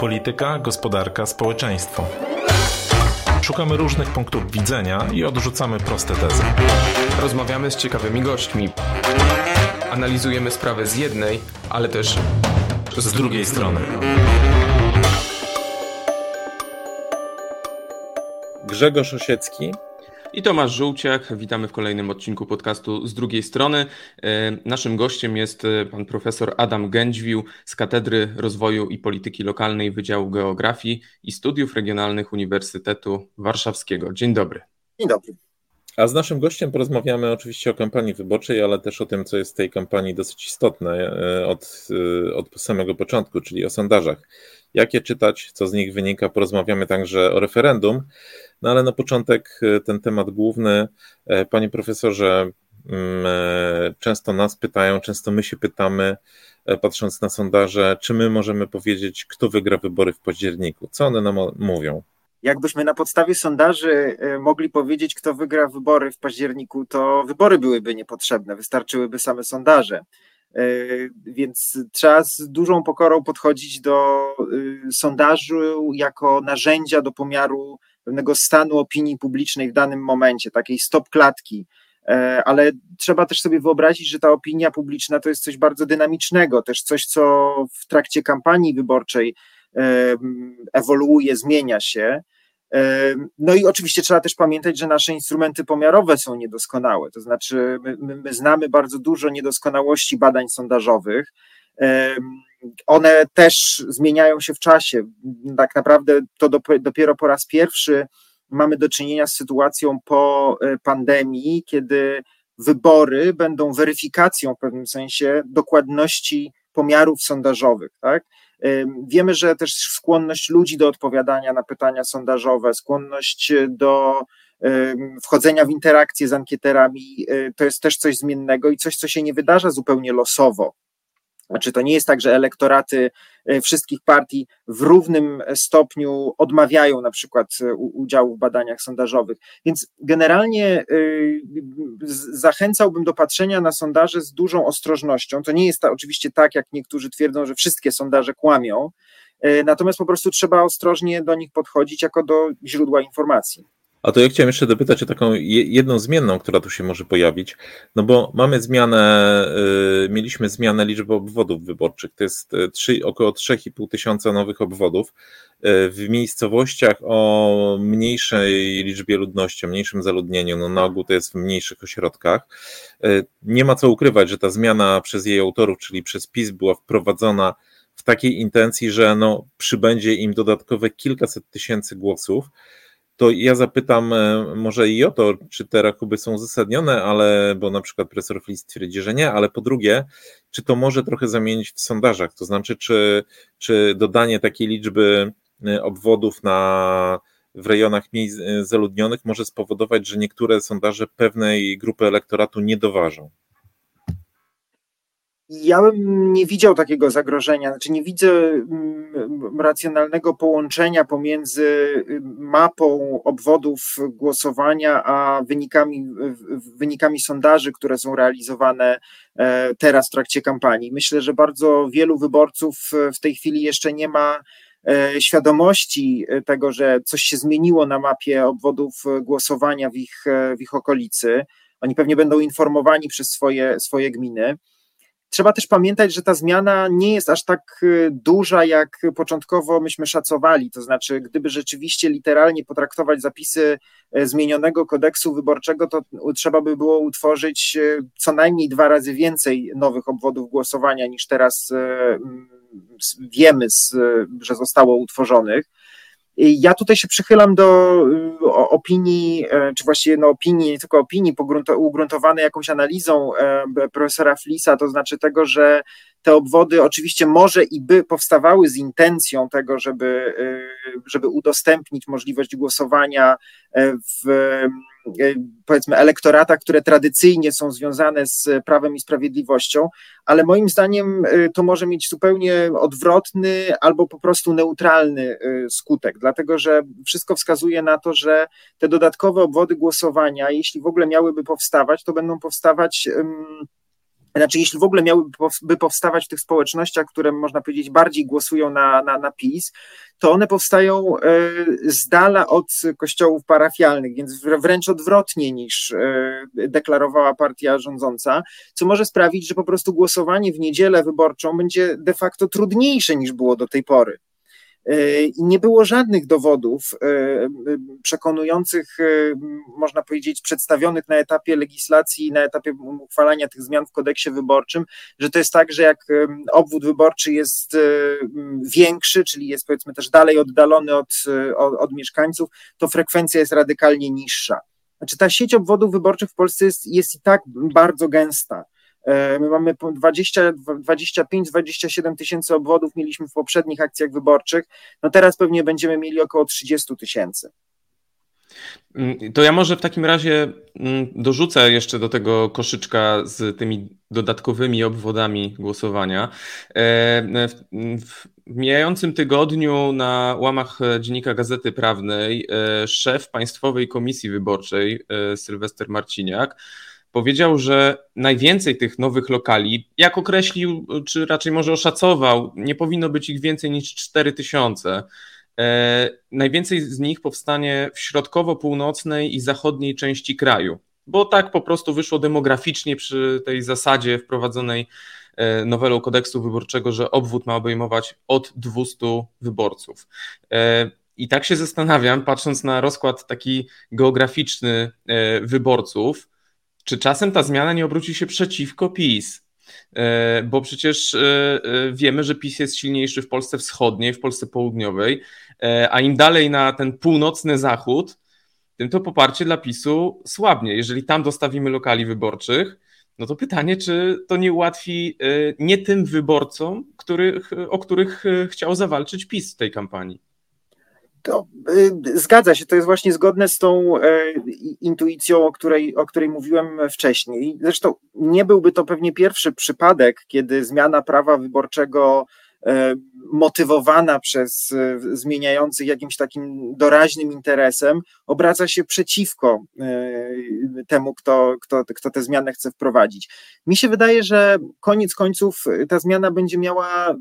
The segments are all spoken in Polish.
polityka, gospodarka, społeczeństwo. Szukamy różnych punktów widzenia i odrzucamy proste tezy. Rozmawiamy z ciekawymi gośćmi. Analizujemy sprawę z jednej, ale też z, z drugiej strony. Grzegorz Osiecki i Tomasz Żółciak. Witamy w kolejnym odcinku podcastu z drugiej strony. E, naszym gościem jest e, pan profesor Adam Gędźwił z Katedry Rozwoju i Polityki Lokalnej Wydziału Geografii i Studiów Regionalnych Uniwersytetu Warszawskiego. Dzień dobry. Dzień dobry. A z naszym gościem porozmawiamy oczywiście o kampanii wyborczej, ale też o tym, co jest w tej kampanii dosyć istotne e, od, od samego początku, czyli o sondażach. Jakie czytać, co z nich wynika, porozmawiamy także o referendum. No ale na początek e, ten temat główny. E, panie profesorze, mm, e, często nas pytają, często my się pytamy, patrząc na sondaże, czy my możemy powiedzieć, kto wygra wybory w październiku? Co one nam mówią? Jakbyśmy na podstawie sondaży mogli powiedzieć, kto wygra wybory w październiku, to wybory byłyby niepotrzebne, wystarczyłyby same sondaże. Więc trzeba z dużą pokorą podchodzić do sondażu jako narzędzia do pomiaru pewnego stanu opinii publicznej w danym momencie, takiej stop klatki. E, ale trzeba też sobie wyobrazić, że ta opinia publiczna to jest coś bardzo dynamicznego, też coś, co w trakcie kampanii wyborczej e, ewoluuje, zmienia się. E, no i oczywiście trzeba też pamiętać, że nasze instrumenty pomiarowe są niedoskonałe. To znaczy, my, my znamy bardzo dużo niedoskonałości badań sondażowych one też zmieniają się w czasie. Tak naprawdę to dopiero po raz pierwszy mamy do czynienia z sytuacją po e, pandemii, kiedy wybory będą weryfikacją w pewnym sensie dokładności pomiarów sondażowych. Tak? Wiemy, że też skłonność ludzi do odpowiadania na pytania sondażowe, skłonność do wchodzenia w interakcje z ankieterami, e, to jest też coś zmiennego i coś, co się nie wydarza zupełnie losowo. Znaczy, to nie jest tak, że elektoraty e, wszystkich partii w równym stopniu odmawiają na przykład e, udziału w badaniach sondażowych. Więc generalnie e, zachęcałbym do patrzenia na sondaże z dużą ostrożnością. To nie jest oczywiście tak, jak niektórzy twierdzą, że wszystkie sondaże kłamią, natomiast po prostu trzeba ostrożnie do nich podchodzić jako do źródła informacji. A to ja chciałem jeszcze dopytać o taką jedną zmienną, która tu się może pojawić, no bo mamy zmianę, y, mieliśmy zmianę liczby obwodów wyborczych, to jest 3, y, około 3,5 tysiąca nowych obwodów y, w miejscowościach o mniejszej liczbie ludności, o mniejszym zaludnieniu, no na ogół to jest w mniejszych ośrodkach. Nie ma co ukrywać, że ta zmiana przez jej autorów, czyli przez PiS była wprowadzona w takiej intencji, że no, przybędzie im dodatkowe kilkaset tysięcy głosów, to ja zapytam e, może i o to, czy te rachuby są uzasadnione, ale bo na przykład profesor Flis twierdzi, że nie, ale po drugie, czy to może trochę zamienić w sondażach, to znaczy, czy, czy dodanie takiej liczby e, obwodów na, w rejonach mniej e, zaludnionych może spowodować, że niektóre sondaże pewnej grupy elektoratu nie doważą? Ja bym nie widział takiego zagrożenia, znaczy nie widzę mm, racjonalnego połączenia pomiędzy y, mapą obwodów głosowania a wynikami, wynikami sondaży, które są realizowane e, teraz w trakcie kampanii. Myślę, że bardzo wielu wyborców w tej chwili jeszcze nie ma e, świadomości tego, że coś się zmieniło na mapie obwodów głosowania w ich, w ich okolicy. Oni pewnie będą informowani przez swoje, swoje gminy. Trzeba też pamiętać, że ta zmiana nie jest aż tak y, duża, jak początkowo myśmy szacowali. To znaczy, gdyby rzeczywiście literalnie potraktować zapisy e, zmienionego kodeksu wyborczego, to trzeba by było utworzyć e, co najmniej dwa razy więcej nowych obwodów głosowania niż teraz e, wiemy, że zostało utworzonych. Ja tutaj się przychylam do y, opinii, e, czy właściwie no opinii, nie tylko opinii, ugruntowanej jakąś analizą e, profesora Flisa, to znaczy tego, że te obwody oczywiście może i by powstawały z intencją tego, żeby, y, żeby udostępnić możliwość głosowania e, w powiedzmy elektorata, które tradycyjnie są związane z prawem i sprawiedliwością, ale moim zdaniem e, to może mieć zupełnie odwrotny albo po prostu neutralny e, skutek, dlatego że wszystko wskazuje na to, że te dodatkowe obwody głosowania, jeśli w ogóle miałyby powstawać, to będą powstawać znaczy jeśli w ogóle miałyby powstawać w tych społecznościach, które można powiedzieć bardziej głosują na, na, na PiS, to one powstają e, z dala od kościołów parafialnych, więc wręcz odwrotnie niż e, deklarowała partia rządząca, co może sprawić, że po prostu głosowanie w niedzielę wyborczą będzie de facto trudniejsze niż było do tej pory. E, I nie było żadnych dowodów e, e, przekonujących, można powiedzieć, przedstawionych na etapie legislacji, na etapie uchwalania tych zmian w kodeksie wyborczym, że to jest tak, że jak obwód wyborczy jest większy, czyli jest powiedzmy też dalej oddalony od, od, od mieszkańców, to frekwencja jest radykalnie niższa. Znaczy ta sieć obwodów wyborczych w Polsce jest, jest i tak bardzo gęsta. E, my mamy 25-27 tysięcy obwodów, mieliśmy w poprzednich akcjach wyborczych. No teraz pewnie będziemy mieli około 30 tysięcy. Mm, to ja może w takim razie mm, dorzucę jeszcze do tego koszyczka z tymi dodatkowymi obwodami głosowania. E, w mijającym tygodniu na łamach dziennika Gazety Prawnej e, szef Państwowej Komisji Wyborczej Sylwester Marciniak powiedział, że najwięcej tych nowych lokali, jak określił, czy raczej może oszacował, nie powinno być ich więcej niż 4 tysiące. E, najwięcej z nich powstanie w środkowo-północnej i zachodniej części kraju, bo tak po prostu wyszło demograficznie przy tej zasadzie wprowadzonej e, nowelą kodeksu wyborczego, że obwód ma obejmować od 200 wyborców. E, I tak się zastanawiam, patrząc na rozkład taki geograficzny wyborców, czy czasem ta zmiana nie obróci się przeciwko PiS? E, bo przecież e, e, wiemy, że PiS jest silniejszy w Polsce wschodniej, w Polsce południowej, a im dalej na ten północny zachód, tym to poparcie dla PiSu słabnie. Jeżeli tam dostawimy lokali wyborczych, no to pytanie, czy to nie ułatwi nie tym wyborcom, których, o których chciał zawalczyć PiS w tej kampanii. To y, zgadza się, to jest właśnie zgodne z tą y, intuicją, o której, o której mówiłem wcześniej. Zresztą nie byłby to pewnie pierwszy przypadek, kiedy zmiana prawa wyborczego motywowana przez e, zmieniających jakimś takim doraźnym interesem, obraca się przeciwko e, temu, kto, kto, kto tę zmianę chce wprowadzić. Mi się wydaje, że koniec końców ta zmiana będzie miała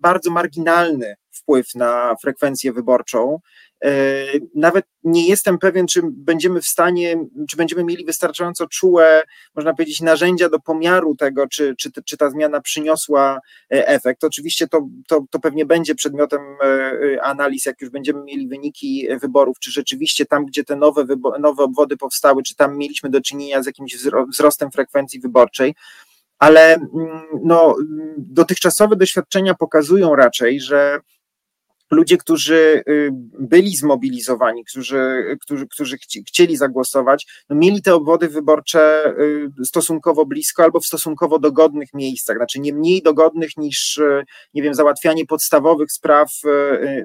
bardzo marginalny wpływ na frekwencję wyborczą. E, nawet nie jestem pewien, czy będziemy w stanie, czy będziemy mieli wystarczająco czułe, można powiedzieć, narzędzia do pomiaru tego, czy, czy, czy ta zmiana przyniosła e, efekt. Oczywiście to, to, to pewnie będzie przedmiotem e, analiz, jak już będziemy mieli wyniki wyborów, czy rzeczywiście tam, gdzie te nowe, nowe obwody powstały, czy tam mieliśmy do czynienia z jakimś wzrostem frekwencji wyborczej ale mm, no, dotychczasowe doświadczenia pokazują raczej, że ludzie, którzy y, byli zmobilizowani, którzy, którzy, którzy chcieli zagłosować, no mieli te obwody wyborcze y, stosunkowo blisko albo w stosunkowo dogodnych miejscach, znaczy nie mniej dogodnych niż, y, nie wiem, załatwianie podstawowych spraw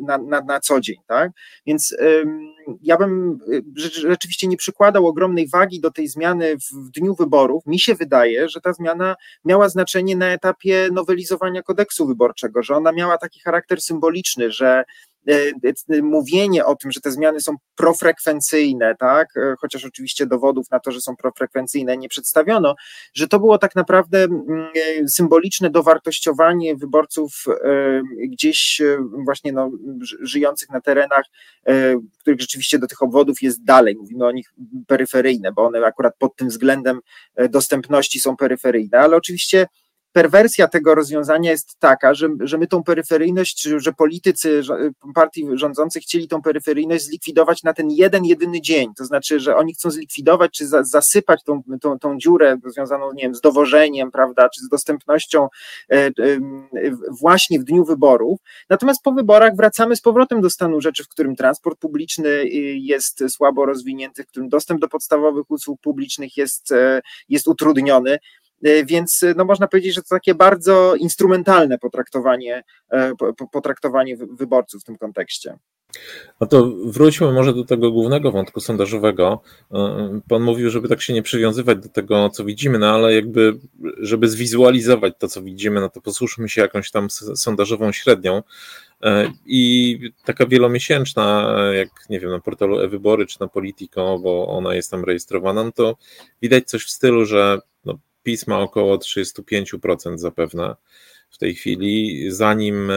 na, na, na co dzień, tak? Więc ja bym rzeczywiście nie przykładał ogromnej wagi do tej zmiany w dniu wyborów. Mi się wydaje, że ta zmiana miała znaczenie na etapie nowelizowania kodeksu wyborczego, że ona miała taki charakter symboliczny, że E, e, mówienie o tym, że te zmiany są profrekwencyjne, tak, e, chociaż oczywiście dowodów na to, że są profrekwencyjne nie przedstawiono, że to było tak naprawdę mm, symboliczne dowartościowanie wyborców gdzieś właśnie no, żyjących na terenach, których rzeczywiście do tych obwodów jest dalej. Mówimy o nich peryferyjne, bo one akurat pod tym względem dostępności są peryferyjne, ale oczywiście perwersja tego rozwiązania jest taka, że, że my tą peryferyjność, że politycy partii rządzących chcieli tą peryferyjność zlikwidować na ten jeden, jedyny dzień. To znaczy, że oni chcą zlikwidować czy za, zasypać tą, tą, tą dziurę związaną, nie wiem, z dowożeniem, prawda, czy z dostępnością e, e, właśnie w dniu wyborów. Natomiast po wyborach wracamy z powrotem do stanu rzeczy, w którym transport publiczny y, jest słabo rozwinięty, w którym dostęp do podstawowych usług publicznych jest, e, jest utrudniony. E, więc e, no można powiedzieć, że to takie bardzo instrumentalne potraktowanie, e, potraktowanie wyborców w tym kontekście. No to wróćmy może do tego głównego wątku sondażowego. Pan mówił, żeby tak się nie przywiązywać do tego, co widzimy, no ale jakby, żeby zwizualizować to, co widzimy, no to posłuszmy się jakąś tam sondażową średnią. I taka wielomiesięczna, jak nie wiem, na portalu e-wybory czy na Politico, bo ona jest tam rejestrowana, no to widać coś w stylu, że no PiS ma około 35% zapewne w tej chwili. Zanim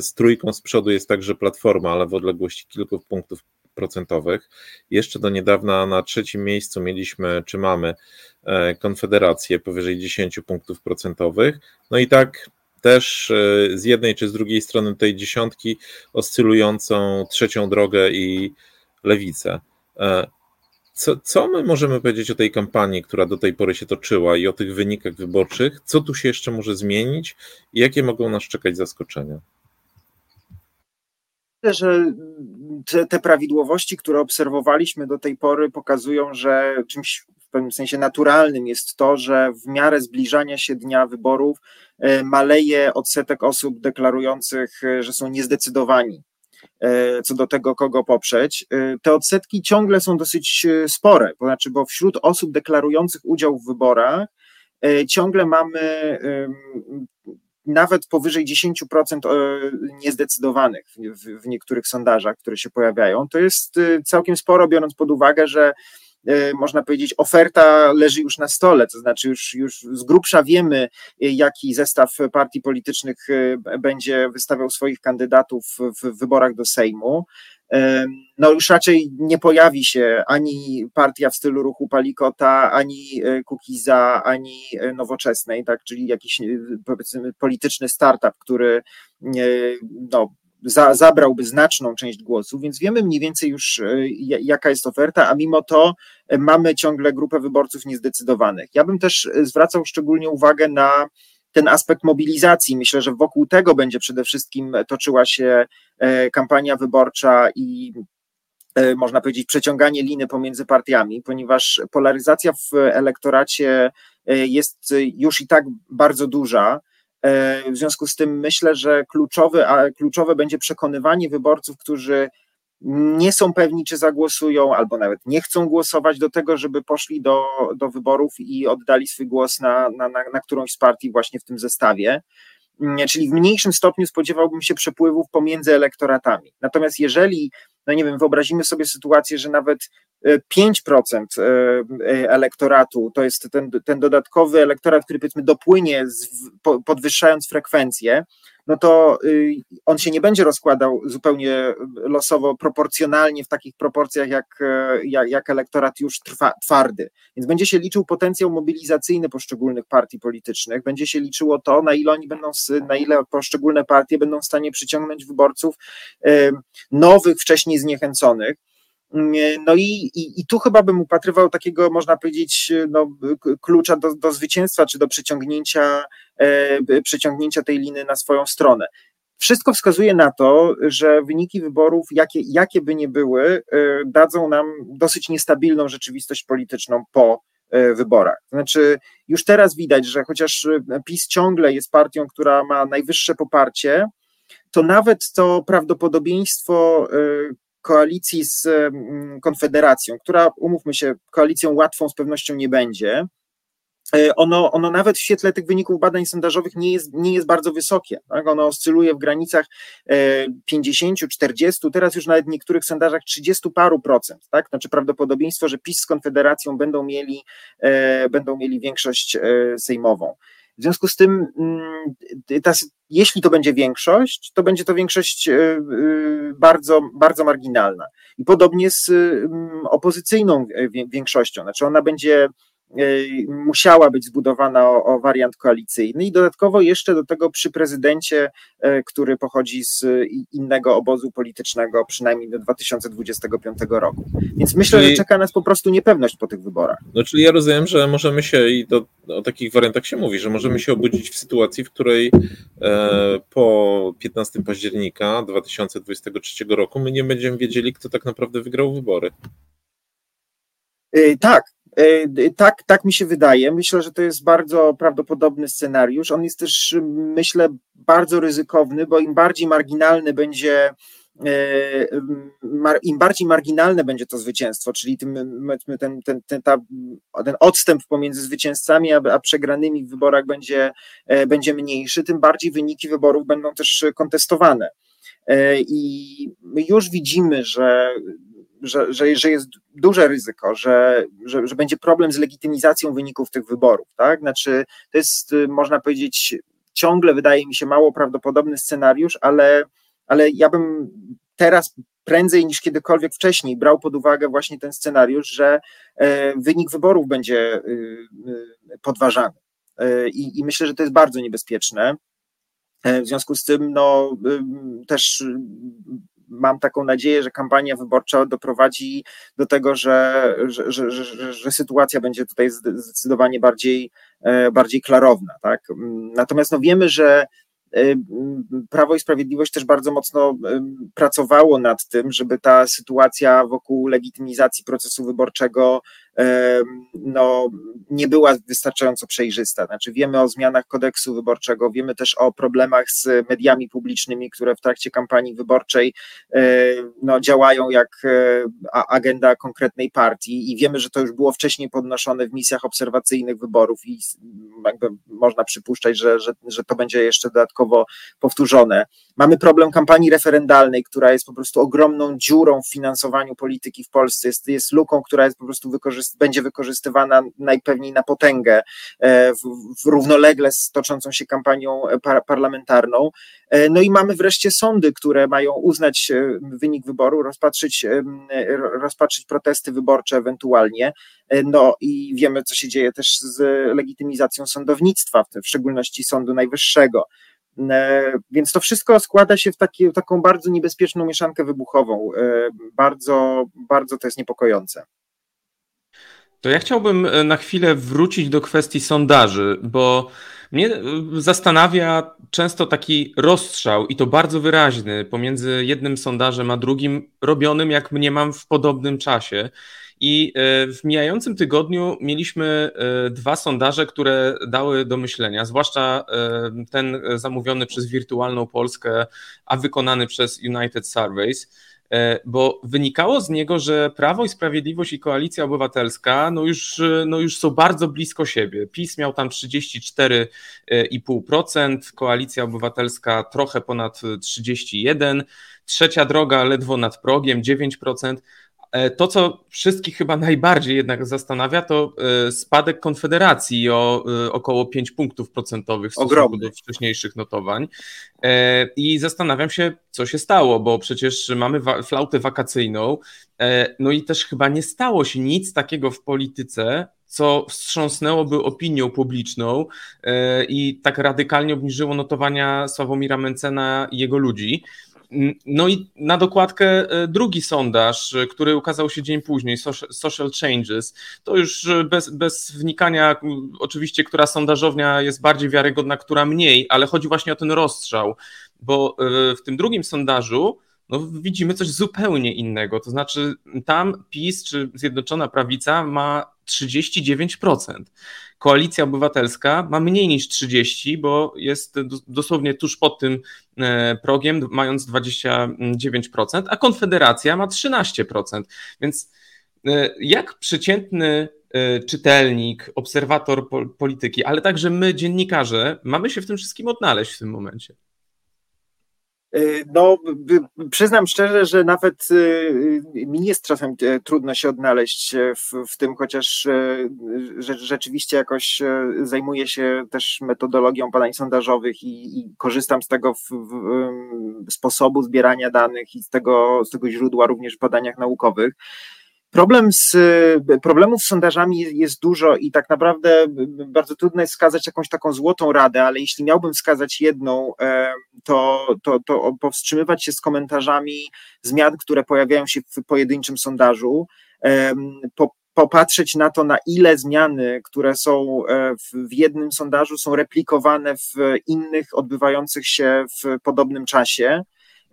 z trójką z przodu jest także Platforma, ale w odległości kilku punktów procentowych. Jeszcze do niedawna na trzecim miejscu mieliśmy, czy mamy Konfederację powyżej 10 punktów procentowych. No i tak też e, z jednej czy z drugiej strony tej dziesiątki oscylującą trzecią drogę i lewicę. Co, co my możemy powiedzieć o tej kampanii, która do tej pory się toczyła i o tych wynikach wyborczych? Co tu się jeszcze może zmienić i jakie mogą nas czekać zaskoczenia? Myślę, że te, te, prawidłowości, które obserwowaliśmy do tej pory, pokazują, że czymś pewnym sensie naturalnym jest to, że w miarę zbliżania się dnia wyborów e, maleje odsetek osób deklarujących, e, że są niezdecydowani co do tego, kogo poprzeć. Te odsetki ciągle są dosyć spore, to znaczy, bo wśród osób deklarujących udział w wyborach ciągle mamy nawet powyżej 10% niezdecydowanych w, niektórych sondażach, które się pojawiają. To jest całkiem sporo, biorąc pod uwagę, że E, można powiedzieć, oferta leży już na stole, to znaczy już, już z grubsza wiemy, e, jaki zestaw partii politycznych e, będzie wystawiał swoich kandydatów w wyborach do Sejmu. No już raczej nie pojawi się ani partia w stylu ruchu Palikota, ani Kukiza, ani Nowoczesnej, tak, czyli jakiś powiedzmy polityczny startup, który no, za, zabrałby znaczną część głosów, więc wiemy mniej więcej już, e, jaka jest oferta, a mimo to e, mamy ciągle grupę wyborców niezdecydowanych. Ja bym też e, zwracał szczególnie uwagę na ten aspekt mobilizacji. Myślę, że wokół tego będzie przede wszystkim toczyła się kampania wyborcza i można powiedzieć, przeciąganie liny pomiędzy partiami, ponieważ polaryzacja w elektoracie jest już i tak bardzo duża. E, w związku z tym myślę, że kluczowe, a kluczowe będzie przekonywanie wyborców, którzy nie są pewni, czy zagłosują, albo nawet nie chcą głosować do tego, żeby poszli do, do wyborów i oddali swój głos na, na, na, na którąś z partii właśnie w tym zestawie. Mm, czyli w mniejszym stopniu spodziewałbym się przepływów pomiędzy elektoratami. Natomiast jeżeli, no nie wiem, wyobrazimy sobie sytuację, że nawet 5% e, e, elektoratu to jest ten, ten dodatkowy elektorat, który powiedzmy dopłynie, z, podwyższając frekwencję, no to y, on się nie będzie rozkładał zupełnie losowo, proporcjonalnie w takich proporcjach jak, e, jak, jak elektorat już trwa, twardy. Więc będzie się liczył potencjał mobilizacyjny poszczególnych partii politycznych, będzie się liczyło to, na ile oni będą, na ile poszczególne partie będą w stanie przyciągnąć wyborców nowych, wcześniej zniechęconych. No i, i, i tu chyba bym upatrywał takiego, można powiedzieć, no, klucza do, do zwycięstwa, czy do przyciągnięcia, e, przyciągnięcia tej liny na swoją stronę. Wszystko wskazuje na to, że wyniki wyborów, jakie, jakie by nie były, e, dadzą nam dosyć niestabilną rzeczywistość polityczną po e, wyborach. Znaczy, już teraz widać, że chociaż PiS ciągle jest partią, która ma najwyższe poparcie, to nawet to prawdopodobieństwo e, koalicji z Konfederacją, która, umówmy się, koalicją łatwą z pewnością nie będzie, e, ono, ono nawet w świetle tych wyników badań sondażowych nie jest, nie jest bardzo wysokie. Tak? Ono oscyluje w granicach 50, e, 40, teraz już nawet w niektórych sondażach 30 paru procent. Tak? Znaczy prawdopodobieństwo, że PiS z Konfederacją będą mieli, e, będą mieli większość sejmową. W związku z tym, mm, ta, jeśli to będzie większość, to będzie to większość e, e, bardzo, bardzo marginalna. I podobnie z mm, opozycyjną większością, znaczy ona będzie E, musiała być zbudowana o, o, wariant koalicyjny i dodatkowo jeszcze do tego przy prezydencie, e, który pochodzi z innego obozu politycznego, przynajmniej do 2025 roku. Więc myślę, czyli, że czeka nas po prostu niepewność po tych wyborach. No czyli ja rozumiem, że możemy się i to, o takich wariantach się mówi, że możemy się obudzić w sytuacji, w której e, po 15 października 2023 roku my nie będziemy wiedzieli, kto tak naprawdę wygrał wybory. E, tak, E, tak, tak mi się wydaje. Myślę, że to jest bardzo prawdopodobny scenariusz. On jest też, myślę, bardzo ryzykowny, bo im bardziej marginalny będzie e, im bardziej marginalne będzie to zwycięstwo, czyli tym, ten, ten, ten, ta, ten odstęp pomiędzy zwycięzcami a, a przegranymi w wyborach będzie, e, będzie mniejszy, tym bardziej wyniki wyborów będą też kontestowane. I już widzimy, że że, że, że jest duże ryzyko, że, że, że będzie problem z legitymizacją wyników tych wyborów. Tak? Znaczy, to jest, można powiedzieć, ciągle wydaje mi się mało prawdopodobny scenariusz, ale, ale ja bym teraz prędzej niż kiedykolwiek wcześniej brał pod uwagę właśnie ten scenariusz, że e, wynik wyborów będzie y, y, podważany. E, I, I myślę, że to jest bardzo niebezpieczne. E, w związku z tym, no, też mam taką nadzieję, że kampania wyborcza doprowadzi do tego, że, że, że, że, że sytuacja będzie tutaj zdecydowanie bardziej, bardziej klarowna. Tak? Natomiast no, wiemy, że Y, Prawo i Sprawiedliwość też bardzo mocno y, pracowało nad tym, żeby ta sytuacja wokół legitymizacji procesu wyborczego no, nie była wystarczająco przejrzysta. Znaczy wiemy o zmianach kodeksu wyborczego, wiemy też o problemach z mediami publicznymi, które w trakcie kampanii wyborczej e, no, działają jak e, agenda konkretnej partii i wiemy, że to już było wcześniej podnoszone w misjach obserwacyjnych wyborów i jakby można przypuszczać, że, że, że to będzie jeszcze dodatkowo powtórzone. Mamy problem kampanii referendalnej, która jest po prostu ogromną dziurą w finansowaniu polityki w Polsce, jest, jest luką, która jest po prostu będzie wykorzystywana najpewniej na potęgę e, w, w równolegle z toczącą się kampanią e, par parlamentarną. E, no i mamy wreszcie sądy, które mają uznać wynik wyboru, rozpatrzyć, rozpatrzyć protesty wyborcze ewentualnie. No i wiemy, co się dzieje też z legitymizacją sądownictwa, w szczególności Sądu Najwyższego. Więc to wszystko składa się w taki, taką bardzo niebezpieczną mieszankę wybuchową. Bardzo, bardzo to jest niepokojące. To ja chciałbym e, na chwilę wrócić do kwestii sondaży, bo mnie e, zastanawia często taki rozstrzał i to bardzo wyraźny pomiędzy jednym sondażem a drugim, robionym, jak mniemam, w podobnym czasie. I e, w mijającym tygodniu mieliśmy dwa sondaże, które dały do myślenia, zwłaszcza ten zamówiony przez Wirtualną Polskę, a wykonany przez United Surveys. E, bo wynikało z niego, że Prawo i Sprawiedliwość i Koalicja Obywatelska no już, e, no już są bardzo blisko siebie. PiS miał tam 34,5%, Koalicja Obywatelska trochę ponad 31%, trzecia droga ledwo nad progiem 9%. E, to, co wszystkich chyba najbardziej jednak zastanawia, to e, spadek Konfederacji o e, około 5 punktów procentowych w stosunku Ogromny. do wcześniejszych notowań. I zastanawiam się, co się stało, bo przecież mamy flautę wakacyjną, no i też chyba nie stało się nic takiego w polityce, co wstrząsnęłoby opinią publiczną i tak radykalnie obniżyło notowania Sławomira Mencena i jego ludzi. No i na dokładkę e, drugi sondaż, e, który ukazał się dzień później, Social Changes. To już e, bez, bez wnikania, oczywiście, która sondażownia jest bardziej wiarygodna, która mniej, ale chodzi właśnie o ten rozstrzał, bo w tym drugim sondażu no, widzimy coś zupełnie innego. To znaczy, tam PiS czy Zjednoczona Prawica ma 39%. Koalicja Obywatelska ma mniej niż 30, bo jest dosłownie tuż pod tym e, progiem, mając 29%, a Konfederacja ma 13%. Więc e, jak przeciętny e, czytelnik, obserwator polityki, ale także my, dziennikarze, mamy się w tym wszystkim odnaleźć w tym momencie? Y, no, przyznam szczerze, że nawet y, mi jest czasem e, trudno się odnaleźć e, w, w tym, chociaż e, rzeczywiście jakoś zajmuję się też metodologią badań sondażowych i, i korzystam z tego w, w, sposobu zbierania danych i z tego, z tego źródła również w badaniach naukowych. Problem z, problemów z sondażami jest dużo i tak naprawdę bardzo trudno jest wskazać jakąś taką złotą radę, ale jeśli miałbym wskazać jedną, to, to, to powstrzymywać się z komentarzami zmian, które pojawiają się w pojedynczym sondażu, po, popatrzeć na to, na ile zmiany, które są e, w jednym sondażu, są replikowane w innych odbywających się w podobnym czasie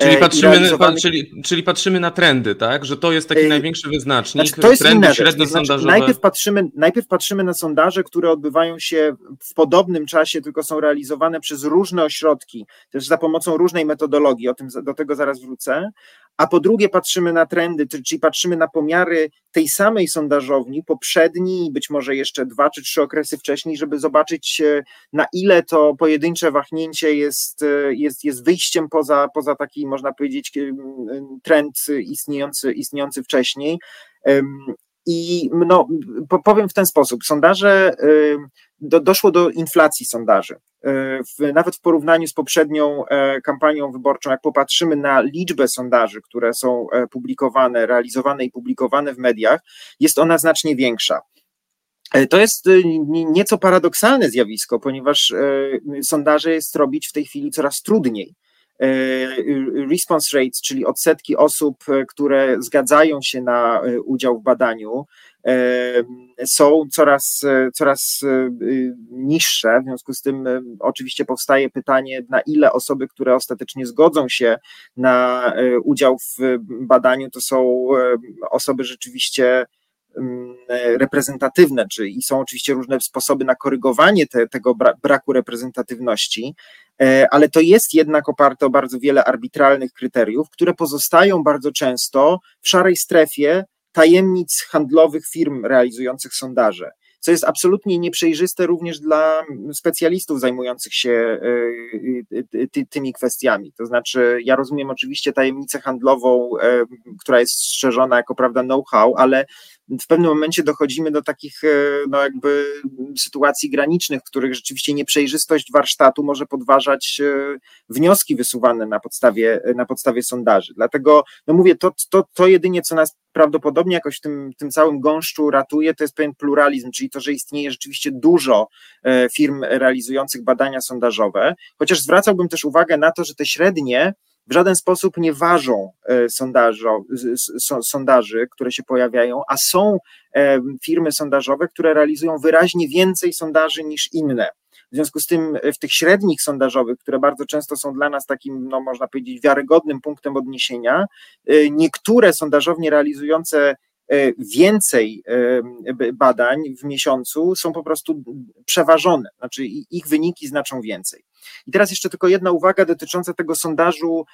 Czyli e, patrzymy, realizowany... czyli, czyli patrzymy na trendy, tak? Że to jest taki e, największy wyznacznik. Znaczy, to jest trendy inna średnio znaczy, najpierw, patrzymy, najpierw patrzymy na sondaże, które odbywają się w podobnym czasie, tylko są realizowane przez różne ośrodki, też za pomocą różnej metodologii, o tym, do tego zaraz wrócę, a po drugie patrzymy na trendy, czyli patrzymy na pomiary tej samej sondażowni, poprzedni i być może jeszcze dwa czy trzy okresy wcześniej, żeby zobaczyć na ile to pojedyncze wahnięcie jest, jest, jest wyjściem poza, poza taki, można powiedzieć, trend istniejący, istniejący wcześniej. I no, powiem w ten sposób, sondaże, do, doszło do inflacji sondaży. W, nawet w porównaniu z poprzednią e, kampanią wyborczą, jak popatrzymy na liczbę sondaży, które są e, publikowane, realizowane i publikowane w mediach, jest ona znacznie większa. E, to jest nieco paradoksalne zjawisko, ponieważ sondaże jest robić w tej chwili coraz trudniej. Response rates, czyli odsetki osób, które zgadzają się na udział w badaniu, są coraz, coraz niższe. W związku z tym oczywiście powstaje pytanie, na ile osoby, które ostatecznie zgodzą się na udział w badaniu, to są osoby rzeczywiście reprezentatywne, czy i są oczywiście różne sposoby na korygowanie te, tego braku reprezentatywności, e, ale to jest jednak oparte o bardzo wiele arbitralnych kryteriów, które pozostają bardzo często w szarej strefie tajemnic handlowych firm realizujących sondaże co jest absolutnie nieprzejrzyste również dla specjalistów zajmujących się e, tymi kwestiami. To znaczy, ja rozumiem oczywiście tajemnicę handlową, e, która jest strzeżona jako prawda know-how, ale w pewnym momencie dochodzimy do takich e, no jakby sytuacji granicznych, w których rzeczywiście nieprzejrzystość warsztatu może podważać e, wnioski wysuwane na podstawie, na podstawie sondaży. Dlatego, no mówię, to, to, to jedynie, co nas prawdopodobnie jakoś w tym, tym całym gąszczu ratuje, to jest pewien pluralizm, czyli to, że istnieje rzeczywiście dużo e, firm realizujących badania sondażowe, chociaż zwracałbym też uwagę na to, że te średnie w żaden sposób nie ważą e, sondaży, które się pojawiają, a są e, firmy sondażowe, które realizują wyraźnie więcej sondaży niż inne. W związku z tym w tych średnich sondażowych, które bardzo często są dla nas takim, no można powiedzieć, wiarygodnym punktem odniesienia, e, niektóre sondażownie realizujące więcej badań w miesiącu są po prostu przeważone, znaczy ich wyniki znaczą więcej. I teraz jeszcze tylko jedna uwaga dotycząca tego sondażu,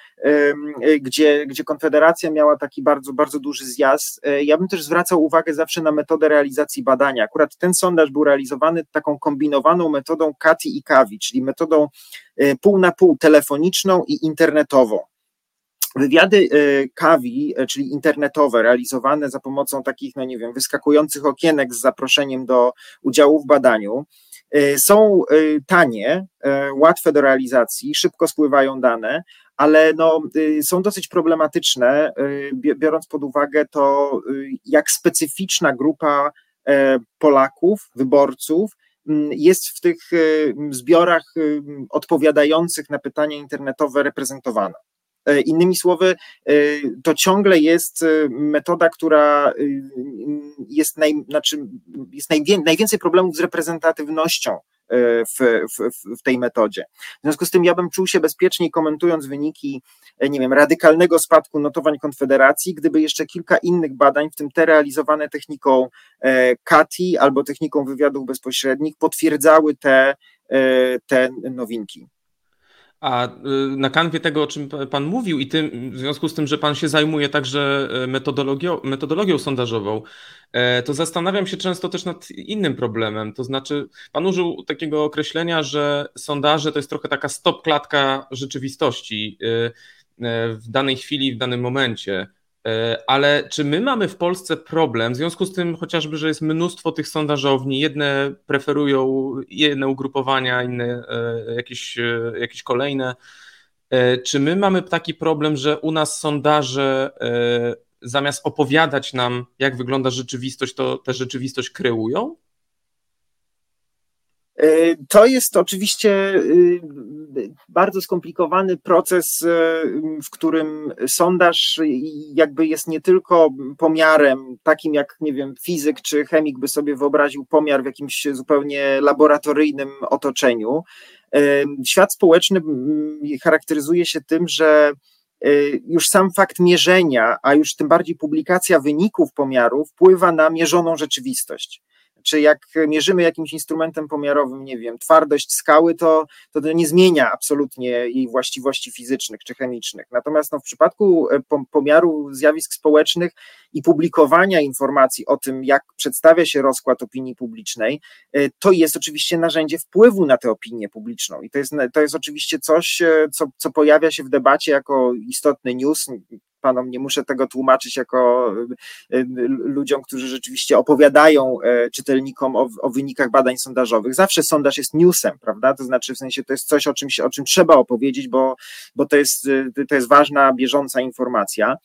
gdzie, gdzie Konfederacja miała taki bardzo, bardzo duży zjazd. E, ja bym też zwracał uwagę zawsze na metodę realizacji badania. Akurat ten sondaż był realizowany taką kombinowaną metodą Kati i Kawi, czyli metodą e, pół na pół telefoniczną i internetową. Wywiady e, Kawi, czyli internetowe, realizowane za pomocą takich, no nie wiem, wyskakujących okienek z zaproszeniem do udziału w badaniu, E, są e, tanie, e, łatwe do realizacji, szybko spływają dane, ale no, są dosyć problematyczne, biorąc pod uwagę to, jak specyficzna grupa Polaków, wyborców, jest w tych zbiorach odpowiadających na pytania internetowe reprezentowana. E, innymi słowy, e, to ciągle jest e, metoda, która jest, naj, znaczy jest najwię, najwięcej problemów z reprezentatywnością w, w, w, tej metodzie. W związku z tym ja bym czuł się bezpieczniej komentując wyniki, nie wiem, radykalnego spadku notowań Konfederacji, gdyby jeszcze kilka innych badań, w tym te realizowane techniką CATI albo techniką wywiadów bezpośrednich, potwierdzały te, te nowinki. A y, na kanwie tego, o czym Pan mówił, i tym, w związku z tym, że Pan się zajmuje także e, metodologią, metodologią sondażową, e, to zastanawiam się często też nad innym problemem. To znaczy, Pan użył takiego określenia, że sondaże to jest trochę taka stop-klatka rzeczywistości y, w danej chwili, w danym momencie. E, ale czy my mamy w Polsce problem, w związku z tym chociażby, że jest mnóstwo tych sondażowni, jedne preferują jedne ugrupowania, inne e, jakieś, e, jakieś kolejne. Czy my mamy taki problem, że u nas sondaże zamiast opowiadać nam, jak wygląda rzeczywistość, to tę rzeczywistość kreują? To jest oczywiście y, bardzo skomplikowany proces, e, w którym sondaż jakby jest nie tylko pomiarem takim jak, nie wiem, fizyk czy chemik by sobie wyobraził pomiar w jakimś zupełnie laboratoryjnym otoczeniu. E, świat społeczny charakteryzuje się tym, że już sam fakt mierzenia, a już tym bardziej publikacja wyników pomiarów wpływa na mierzoną rzeczywistość. Czy jak mierzymy jakimś instrumentem pomiarowym, nie wiem, twardość skały, to, to, nie zmienia absolutnie jej właściwości fizycznych czy chemicznych. Natomiast no, w przypadku e, pomiaru zjawisk społecznych i publikowania informacji o tym, jak przedstawia się rozkład opinii publicznej, e, to jest oczywiście narzędzie wpływu na tę opinię publiczną. I to jest, to jest oczywiście coś, e, co, co pojawia się w debacie jako istotny news panom nie muszę tego tłumaczyć jako y, y, ludziom, którzy rzeczywiście opowiadają e, czytelnikom o, o, wynikach badań sondażowych. Zawsze sondaż jest newsem, prawda? To znaczy w sensie to jest coś, o o czym trzeba opowiedzieć, bo, bo to, jest, y, to jest ważna, bieżąca informacja.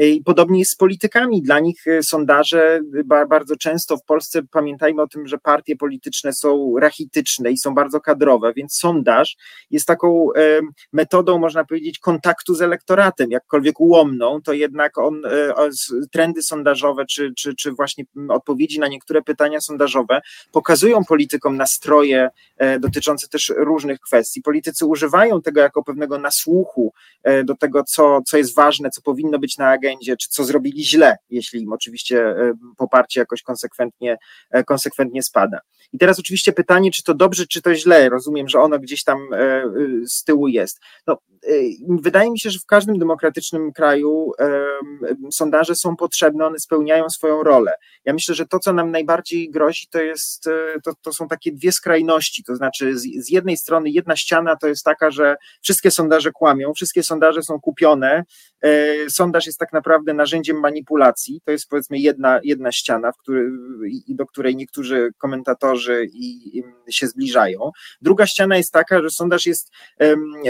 I podobnie jest z politykami. Dla nich e, sondaże bardzo często w Polsce pamiętajmy o tym, że partie polityczne są rachityczne i są bardzo kadrowe, więc sondaż jest taką e, metodą, można powiedzieć, kontaktu z elektoratem, jakkolwiek ułomną, to jednak on, e, trendy sondażowe, czy, czy, czy właśnie odpowiedzi na niektóre pytania sondażowe pokazują politykom nastroje dotyczące też różnych kwestii. Politycy używają tego jako pewnego nasłuchu do tego, co, co jest ważne, co powinno być na agendzie agendzie, czy co zrobili źle, jeśli im oczywiście e, poparcie jakoś konsekwentnie, e, konsekwentnie spada. I teraz oczywiście pytanie, czy to dobrze, czy to źle. Rozumiem, że ono gdzieś tam e, z tyłu jest. No, wydaje mi się, że w każdym demokratycznym kraju sondaże są potrzebne, one spełniają swoją rolę. Ja myślę, że to, co nam najbardziej grozi, to jest, to, to są takie dwie skrajności, to znaczy z, z jednej strony jedna ściana to jest taka, że wszystkie sondaże kłamią, wszystkie sondaże są kupione, sondaż jest tak naprawdę naprawdę narzędziem manipulacji. To jest powiedzmy jedna, jedna ściana, który, do której niektórzy komentatorzy i, i się zbliżają. Druga ściana jest taka, że sondaż jest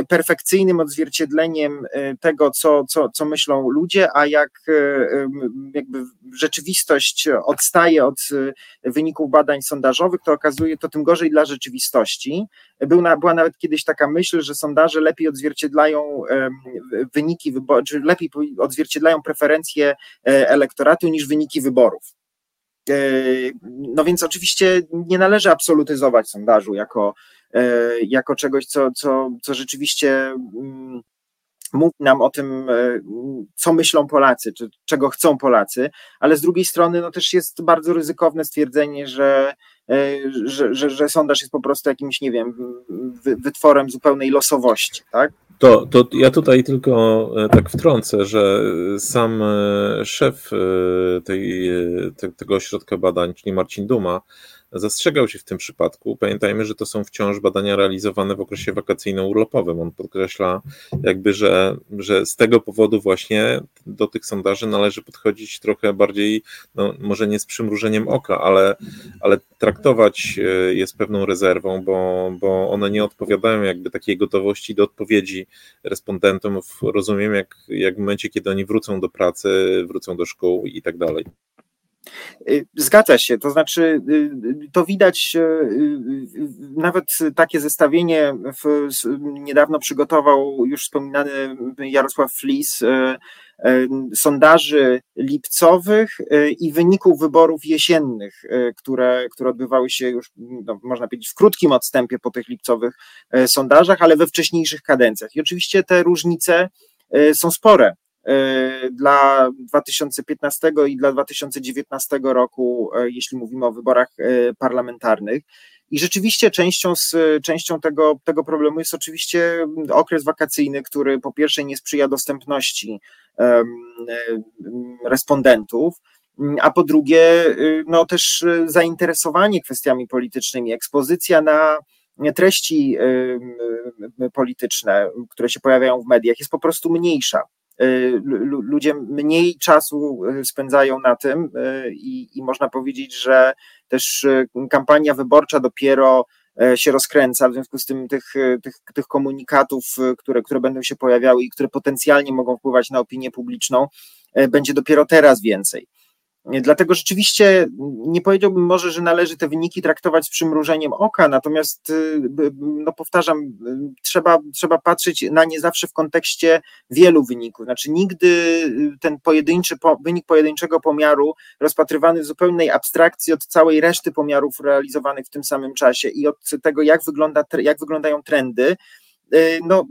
perfekcyjnym odzwierciedleniem e, tego, co, co, co myślą ludzie, a jak um, jakby rzeczywistość odstaje od e, wyników badań sondażowych, to okazuje to tym gorzej dla rzeczywistości. Był na, była nawet kiedyś taka myśl, że sondaże lepiej odzwierciedlają wyniki wyborcze, czy lepiej odzwierciedlają preferencje e, elektoratu niż wyniki wyborów. E, no więc oczywiście nie należy absolutyzować sondażu jako, e, jako czegoś, co, co, co rzeczywiście mm, mówi nam o tym, co myślą Polacy, czy czego chcą Polacy, ale z drugiej strony no też jest bardzo ryzykowne stwierdzenie, że, że, że, że sondaż jest po prostu jakimś, nie wiem, wytworem zupełnej losowości, tak? To, to ja tutaj tylko e, tak wtrącę, że sam e, szef e, tej, tego ośrodka badań, czyli Marcin Duma, zastrzegał się w tym przypadku. Pamiętajmy, że to są wciąż badania realizowane w okresie wakacyjno-urlopowym. On podkreśla jakby, że, że z tego powodu właśnie do tych sondaży należy podchodzić trochę bardziej, no może nie z przymrużeniem oka, ale, ale traktować e, je z pewną rezerwą, bo, bo one nie odpowiadają jakby takiej gotowości do odpowiedzi respondentom, rozumiem, jak, jak w momencie, kiedy oni wrócą do pracy, wrócą do szkół i tak dalej. Y, zgadza się, to znaczy y, to widać, y, nawet takie zestawienie w, niedawno przygotował już wspominany Jarosław Flis sondaży lipcowych i wyników wyborów jesiennych, które, które odbywały się już, no, można powiedzieć, w krótkim odstępie po tych lipcowych sondażach, ale we wcześniejszych kadencjach. I oczywiście te różnice są spore. E, dla 2015 i dla 2019 roku, e, jeśli mówimy o wyborach e, parlamentarnych. I rzeczywiście częścią, z, częścią tego, tego problemu jest oczywiście okres wakacyjny, który po pierwsze nie sprzyja dostępności respondentów, a po drugie, no też zainteresowanie kwestiami politycznymi, ekspozycja na treści polityczne, które się pojawiają w mediach, jest po prostu mniejsza. Y, ludzie mniej czasu y, spędzają na tym y, i, i można powiedzieć, że też kampania wyborcza dopiero się rozkręca, w związku z tym tych, tych, tych komunikatów, które, które będą się pojawiały i które potencjalnie mogą wpływać na opinię publiczną, będzie dopiero teraz więcej. Dlatego rzeczywiście nie powiedziałbym może, że należy te wyniki traktować z przymrużeniem oka, natomiast y, no powtarzam, y, trzeba, trzeba patrzeć na nie zawsze w kontekście wielu wyników. Znaczy nigdy y, ten pojedynczy wynik pojedynczego pomiaru rozpatrywany w zupełnej abstrakcji od całej reszty pomiarów realizowanych w tym samym czasie i od tego, jak, wygląda, jak wyglądają trendy, no,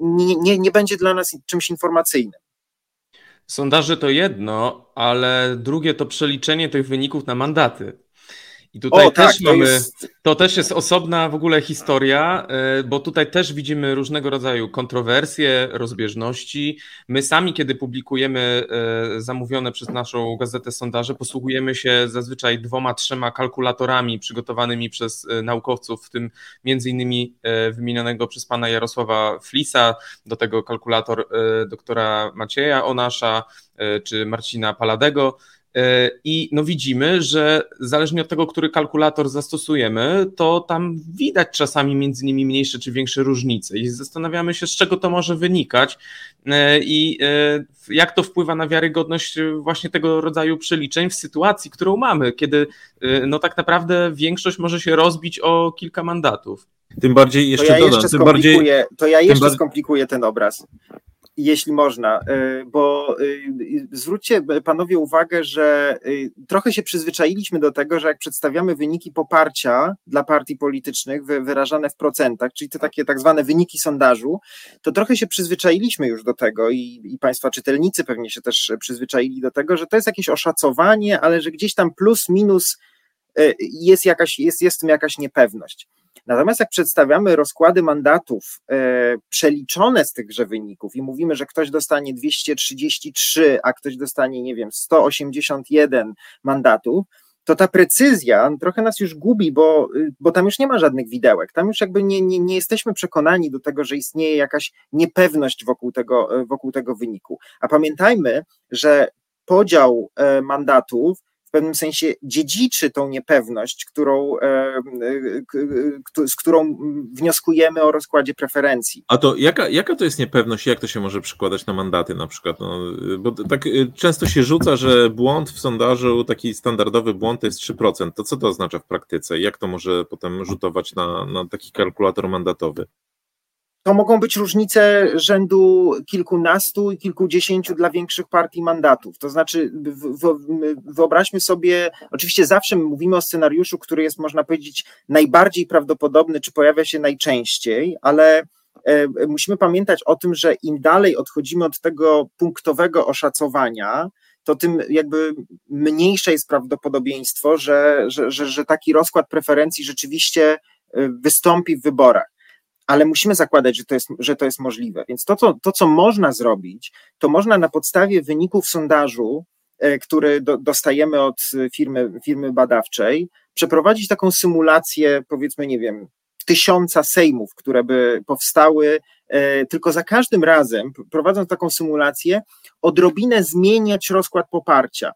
nie, nie, nie będzie dla nas czymś informacyjnym. Sondaże to jedno, ale drugie to przeliczenie tych wyników na mandaty. I tutaj o, też tak, mamy, to, jest... to też jest osobna w ogóle historia, e, bo tutaj też widzimy różnego rodzaju kontrowersje, rozbieżności. My sami, kiedy publikujemy e, zamówione przez naszą gazetę sondaże, posługujemy się zazwyczaj dwoma, trzema kalkulatorami przygotowanymi przez e, naukowców, w tym między innymi wymienionego przez pana Jarosława Flisa, do tego kalkulator doktora Macieja Onasza czy Marcina Paladego. E, I no widzimy, że zależnie od tego, który kalkulator zastosujemy, to tam widać czasami między nimi mniejsze czy większe różnice i zastanawiamy się, z czego to może wynikać e, i e, jak to wpływa na wiarygodność właśnie tego rodzaju przeliczeń w sytuacji, którą mamy, kiedy no tak naprawdę większość może się rozbić o kilka mandatów. Tym bardziej jeszcze to ja dodam, jeszcze tym bardziej, to ja jeszcze skomplikuję ten obraz jeśli można, y, bo y, zwróćcie panowie uwagę, że y, trochę się przyzwyczailiśmy do tego, że jak przedstawiamy wyniki poparcia dla partii politycznych wyrażane w procentach, czyli te takie tak zwane wyniki sondażu, to trochę się przyzwyczailiśmy już do tego i, i państwa czytelnicy pewnie się też przyzwyczaili do tego, że to jest jakieś oszacowanie, ale że gdzieś tam plus minus jest, jakaś, jest, jest w tym jakaś niepewność. Natomiast jak przedstawiamy rozkłady mandatów e, przeliczone z tychże wyników i mówimy, że ktoś dostanie 233, a ktoś dostanie, nie wiem, 181 mandatów, to ta precyzja trochę nas już gubi, bo, bo tam już nie ma żadnych widełek. Tam już jakby nie, nie, nie jesteśmy przekonani do tego, że istnieje jakaś niepewność wokół tego, wokół tego wyniku. A pamiętajmy, że podział e, mandatów pewnym sensie dziedziczy tą niepewność, którą, e, e, z którą wnioskujemy o rozkładzie preferencji. A to jaka, jaka to jest niepewność, jak to się może przekładać na mandaty na przykład? No, bo tak e, często się rzuca, że błąd w sondażu, taki standardowy błąd to jest 3%. To co to oznacza w praktyce? Jak to może potem rzutować na, na taki kalkulator mandatowy? To mogą być różnice rzędu kilkunastu i kilkudziesięciu dla większych partii mandatów. To znaczy, wyobraźmy sobie, oczywiście zawsze mówimy o scenariuszu, który jest, można powiedzieć, najbardziej prawdopodobny, czy pojawia się najczęściej, ale e, musimy pamiętać o tym, że im dalej odchodzimy od tego punktowego oszacowania, to tym jakby mniejsze jest prawdopodobieństwo, że, że, że, że taki rozkład preferencji rzeczywiście e, wystąpi w wyborach ale musimy zakładać, że to jest, że to jest możliwe. Więc to co, to, co można zrobić, to można na podstawie wyników sondażu, e, który do, dostajemy od firmy, firmy badawczej, przeprowadzić taką symulację, powiedzmy, nie wiem, tysiąca sejmów, które by powstały, e, tylko za każdym razem, prowadząc taką symulację, odrobinę zmieniać rozkład poparcia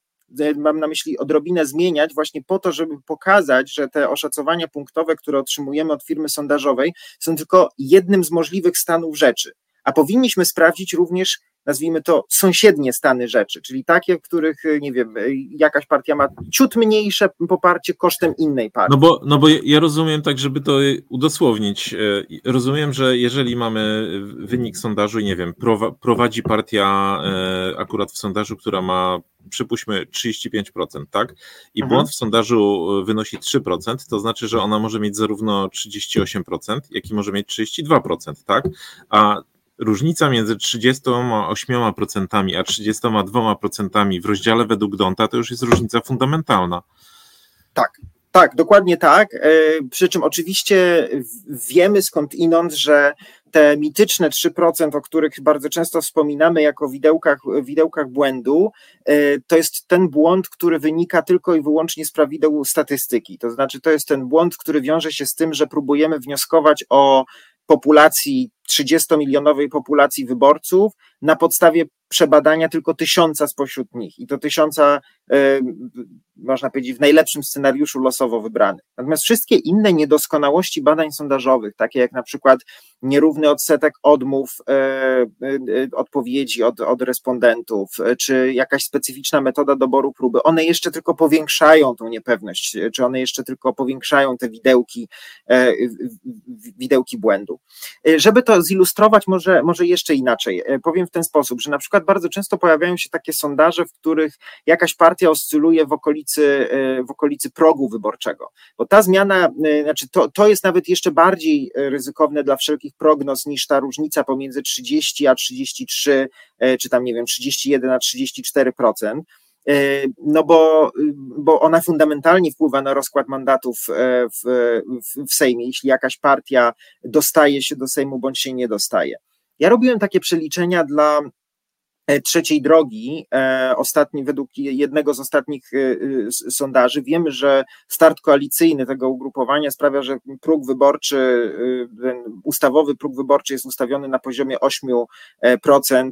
mam na myśli odrobinę zmieniać, właśnie po to, żeby pokazać, że te oszacowania punktowe, które otrzymujemy od firmy sondażowej, są tylko jednym z możliwych stanów rzeczy. A powinniśmy sprawdzić również, nazwijmy to, sąsiednie stany rzeczy, czyli takie, w których, nie wiem, jakaś partia ma ciut mniejsze poparcie kosztem innej partii. No bo, no bo ja rozumiem tak, żeby to udosłownić. E, rozumiem, że jeżeli mamy wynik sondażu i nie wiem, prowadzi partia e, akurat w sondażu, która ma przypuśćmy 35%, tak? I mhm. błąd w sondażu e, wynosi 3%, to znaczy, że ona może mieć zarówno 38%, jak i może mieć 32%, tak? A różnica między 38% a 32% w rozdziale według Donta to już jest różnica fundamentalna. Tak, tak, dokładnie tak. E, przy czym oczywiście wiemy skąd inąd, że te mityczne 3%, o których bardzo często wspominamy jako widełkach, widełkach błędu, e, to jest ten błąd, który wynika tylko i wyłącznie z prawideł statystyki. To znaczy, to jest ten błąd, który wiąże się z tym, że próbujemy wnioskować o populacji 30-milionowej populacji wyborców na podstawie przebadania tylko tysiąca spośród nich i to tysiąca, e, można powiedzieć, w najlepszym scenariuszu losowo wybranych. Natomiast wszystkie inne niedoskonałości badań sondażowych, takie jak na przykład nierówny odsetek odmów e, e, odpowiedzi od, od respondentów, czy jakaś specyficzna metoda doboru próby, one jeszcze tylko powiększają tą niepewność, czy one jeszcze tylko powiększają te widełki, widełki błędu. Żeby to zilustrować, może, może jeszcze inaczej. Powiem w ten sposób, że na przykład bardzo często pojawiają się takie sondaże, w których jakaś partia oscyluje w okolicy, e, w okolicy progu wyborczego. Bo ta zmiana, e, znaczy to, to jest nawet jeszcze bardziej e, ryzykowne dla wszelkich prognoz niż ta różnica pomiędzy 30 a 33, czy tam nie wiem, 31 a 34%. No bo, bo ona fundamentalnie wpływa na rozkład mandatów w, w, w Sejmie, jeśli jakaś partia dostaje się do Sejmu bądź się nie dostaje. Ja robiłem takie przeliczenia dla E, trzeciej drogi, e, ostatni, według jednego z ostatnich e, sondaży, wiemy, że start koalicyjny tego ugrupowania sprawia, że próg wyborczy, ten ustawowy próg wyborczy jest ustawiony na poziomie 8%,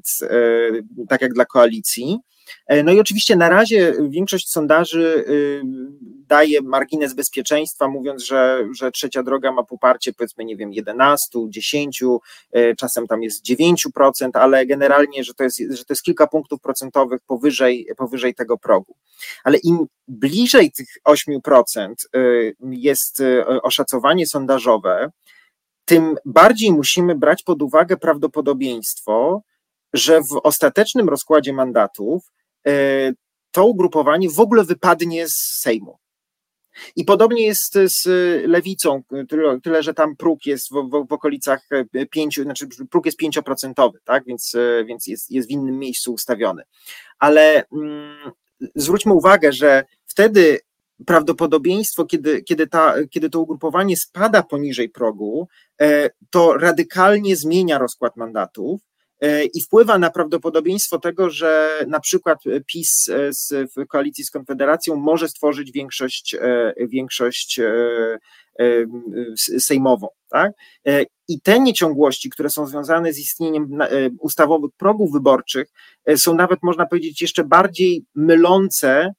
tak jak dla koalicji. E, no i oczywiście na razie większość sondaży y, daje margines bezpieczeństwa, mówiąc, że, że trzecia droga ma poparcie powiedzmy, nie wiem, 11, 10, e, czasem tam jest 9%, ale generalnie, że to jest, że to jest kilka punktów procentowych powyżej, powyżej tego progu. Ale im bliżej tych 8% y, jest oszacowanie sondażowe, tym bardziej musimy brać pod uwagę prawdopodobieństwo, że w ostatecznym rozkładzie mandatów e, to ugrupowanie w ogóle wypadnie z Sejmu. I podobnie jest z lewicą, tyle, tyle że tam próg jest w, w, w okolicach pięciu, znaczy próg jest pięcioprocentowy, tak? więc, więc jest, jest w innym miejscu ustawiony. Ale mm, zwróćmy uwagę, że wtedy prawdopodobieństwo, kiedy, kiedy, ta, kiedy to ugrupowanie spada poniżej progu, e, to radykalnie zmienia rozkład mandatów i wpływa na prawdopodobieństwo tego, że na przykład PiS z, w koalicji z Konfederacją może stworzyć większość, e, większość e, sejmową. Tak? I te nieciągłości, które są związane z istnieniem ustawowych progów wyborczych, są nawet, można powiedzieć, jeszcze bardziej mylące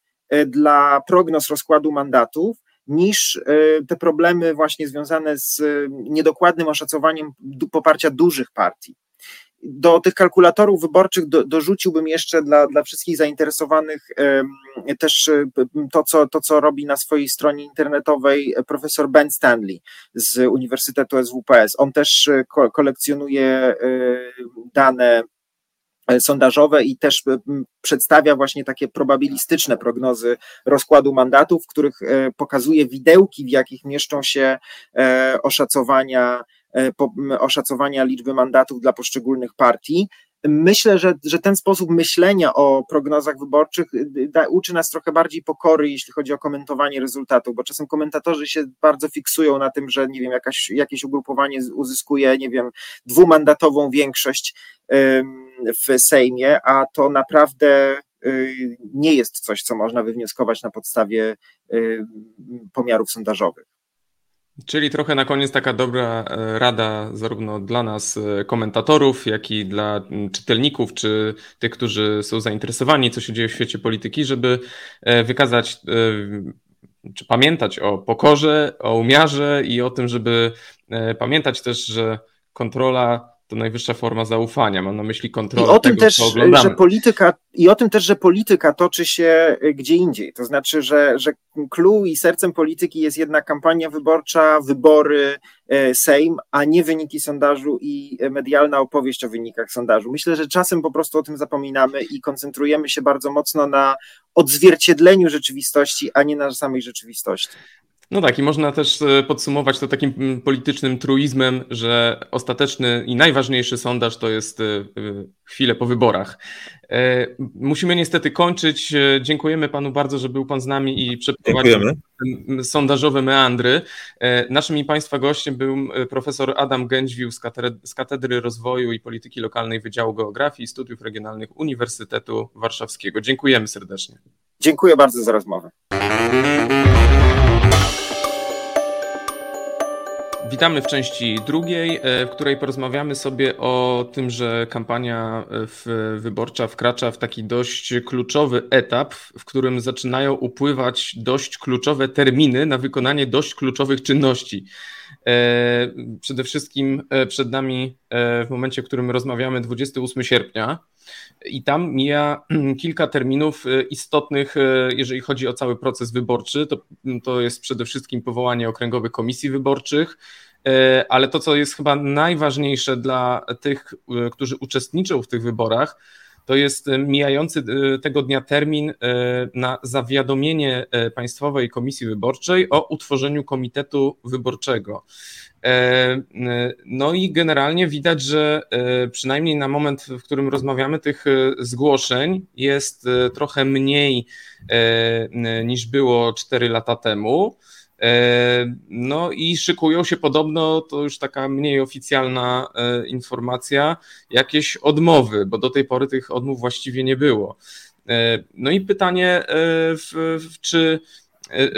dla prognoz rozkładu mandatów, niż te problemy właśnie związane z niedokładnym oszacowaniem poparcia dużych partii do tych kalkulatorów wyborczych do, dorzuciłbym jeszcze dla, dla wszystkich zainteresowanych też e, to co, to, co robi na swojej stronie internetowej profesor Ben Stanley z Uniwersytetu SWPS. On też e, kolekcjonuje e, dane sondażowe i też przedstawia właśnie takie probabilistyczne prognozy rozkładu mandatów, w których pokazuje widełki, w jakich mieszczą się oszacowania E, oszacowania liczby mandatów dla poszczególnych partii. Myślę, że, że ten sposób myślenia o prognozach wyborczych y, da, uczy nas trochę bardziej pokory, jeśli chodzi o komentowanie rezultatów, bo czasem komentatorzy się bardzo fiksują na tym, że nie wiem, jakaś, jakieś ugrupowanie uzyskuje, nie wiem, dwumandatową większość w Sejmie, a to naprawdę y, nie jest coś, co można wywnioskować na podstawie y, pomiarów sondażowych. Czyli trochę na koniec taka dobra e, rada zarówno dla nas e, komentatorów, jak i dla czytelników, czy tych, którzy są zainteresowani, co się dzieje w świecie polityki, żeby e, wykazać, czy pamiętać o pokorze, o umiarze i o tym, żeby pamiętać też, że kontrola to najwyższa forma zaufania. Mam na myśli kontrolę I o tym tego, też, że polityka i o tym też, że polityka toczy się y, gdzie indziej. To znaczy, że, że clue i sercem polityki jest jednak kampania wyborcza, wybory, y, Sejm, a nie wyniki sondażu i medialna opowieść o wynikach sondażu. Myślę, że czasem po prostu o tym zapominamy i koncentrujemy się bardzo mocno na odzwierciedleniu rzeczywistości, a nie na samej rzeczywistości. No tak, i można też e, podsumować to takim mm, politycznym truizmem, że ostateczny i najważniejszy sondaż to jest e, chwilę po wyborach. E, musimy niestety kończyć. Dziękujemy panu bardzo, że był pan z nami i przeprowadził sondażowe meandry. Naszym i państwa gościem był profesor Adam Gędźwił z katedry, z katedry Rozwoju i Polityki Lokalnej Wydziału Geografii i Studiów Regionalnych Uniwersytetu Warszawskiego. Dziękujemy serdecznie. Dziękuję bardzo za rozmowę. Witamy w części drugiej, e, w której porozmawiamy sobie o tym, że kampania e, wyborcza wkracza w taki dość kluczowy etap, w którym zaczynają upływać dość kluczowe terminy na wykonanie dość kluczowych czynności. E, przede wszystkim przed nami w momencie, w którym rozmawiamy 28 sierpnia i tam mija kilka terminów istotnych, jeżeli chodzi o cały proces wyborczy. To, to jest przede wszystkim powołanie okręgowych komisji wyborczych, E, ale to, co jest chyba najważniejsze dla tych, którzy uczestniczą w tych wyborach, to jest mijający tego dnia termin na zawiadomienie Państwowej Komisji Wyborczej o utworzeniu Komitetu Wyborczego. No i generalnie widać, że przynajmniej na moment, w którym rozmawiamy, tych zgłoszeń jest trochę mniej niż było 4 lata temu. E, no i szykują się podobno, to już taka mniej oficjalna e, informacja, jakieś odmowy, bo do tej pory tych odmów właściwie nie było. E, no i pytanie, czy,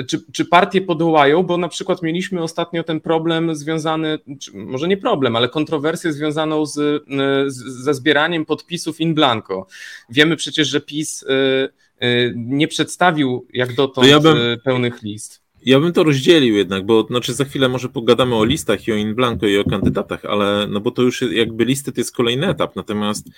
czy, czy partie podołają, bo na przykład mieliśmy ostatnio ten problem związany, może nie problem, ale kontrowersję związaną z, ze zbieraniem podpisów in blanco. Wiemy przecież, że PiS nie przedstawił jak dotąd ja bym... pełnych list. Ja bym to rozdzielił jednak, bo znaczy za chwilę może pogadamy o listach i o in blanco i o kandydatach, ale no bo to już jakby listy to jest kolejny etap, natomiast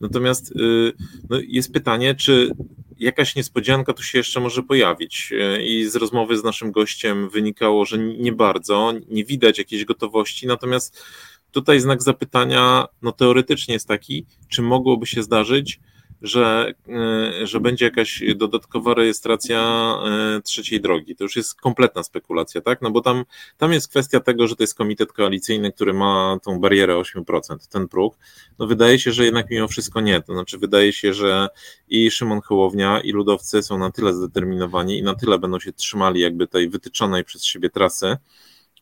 natomiast yy, no jest pytanie, czy jakaś niespodzianka tu się jeszcze może pojawić yy, i z rozmowy z naszym gościem wynikało, że nie bardzo, nie widać jakiejś gotowości, natomiast tutaj znak zapytania no teoretycznie jest taki, czy mogłoby się zdarzyć, że, e, że będzie jakaś dodatkowa rejestracja e, trzeciej drogi. To już jest kompletna spekulacja, tak? No bo tam, tam jest kwestia tego, że to jest komitet koalicyjny, który ma tą barierę 8%, ten próg. No wydaje się, że jednak mimo wszystko nie. To znaczy wydaje się, że i Szymon Hołownia, i ludowcy są na tyle zdeterminowani i na tyle będą się trzymali jakby tej wytyczonej przez siebie trasy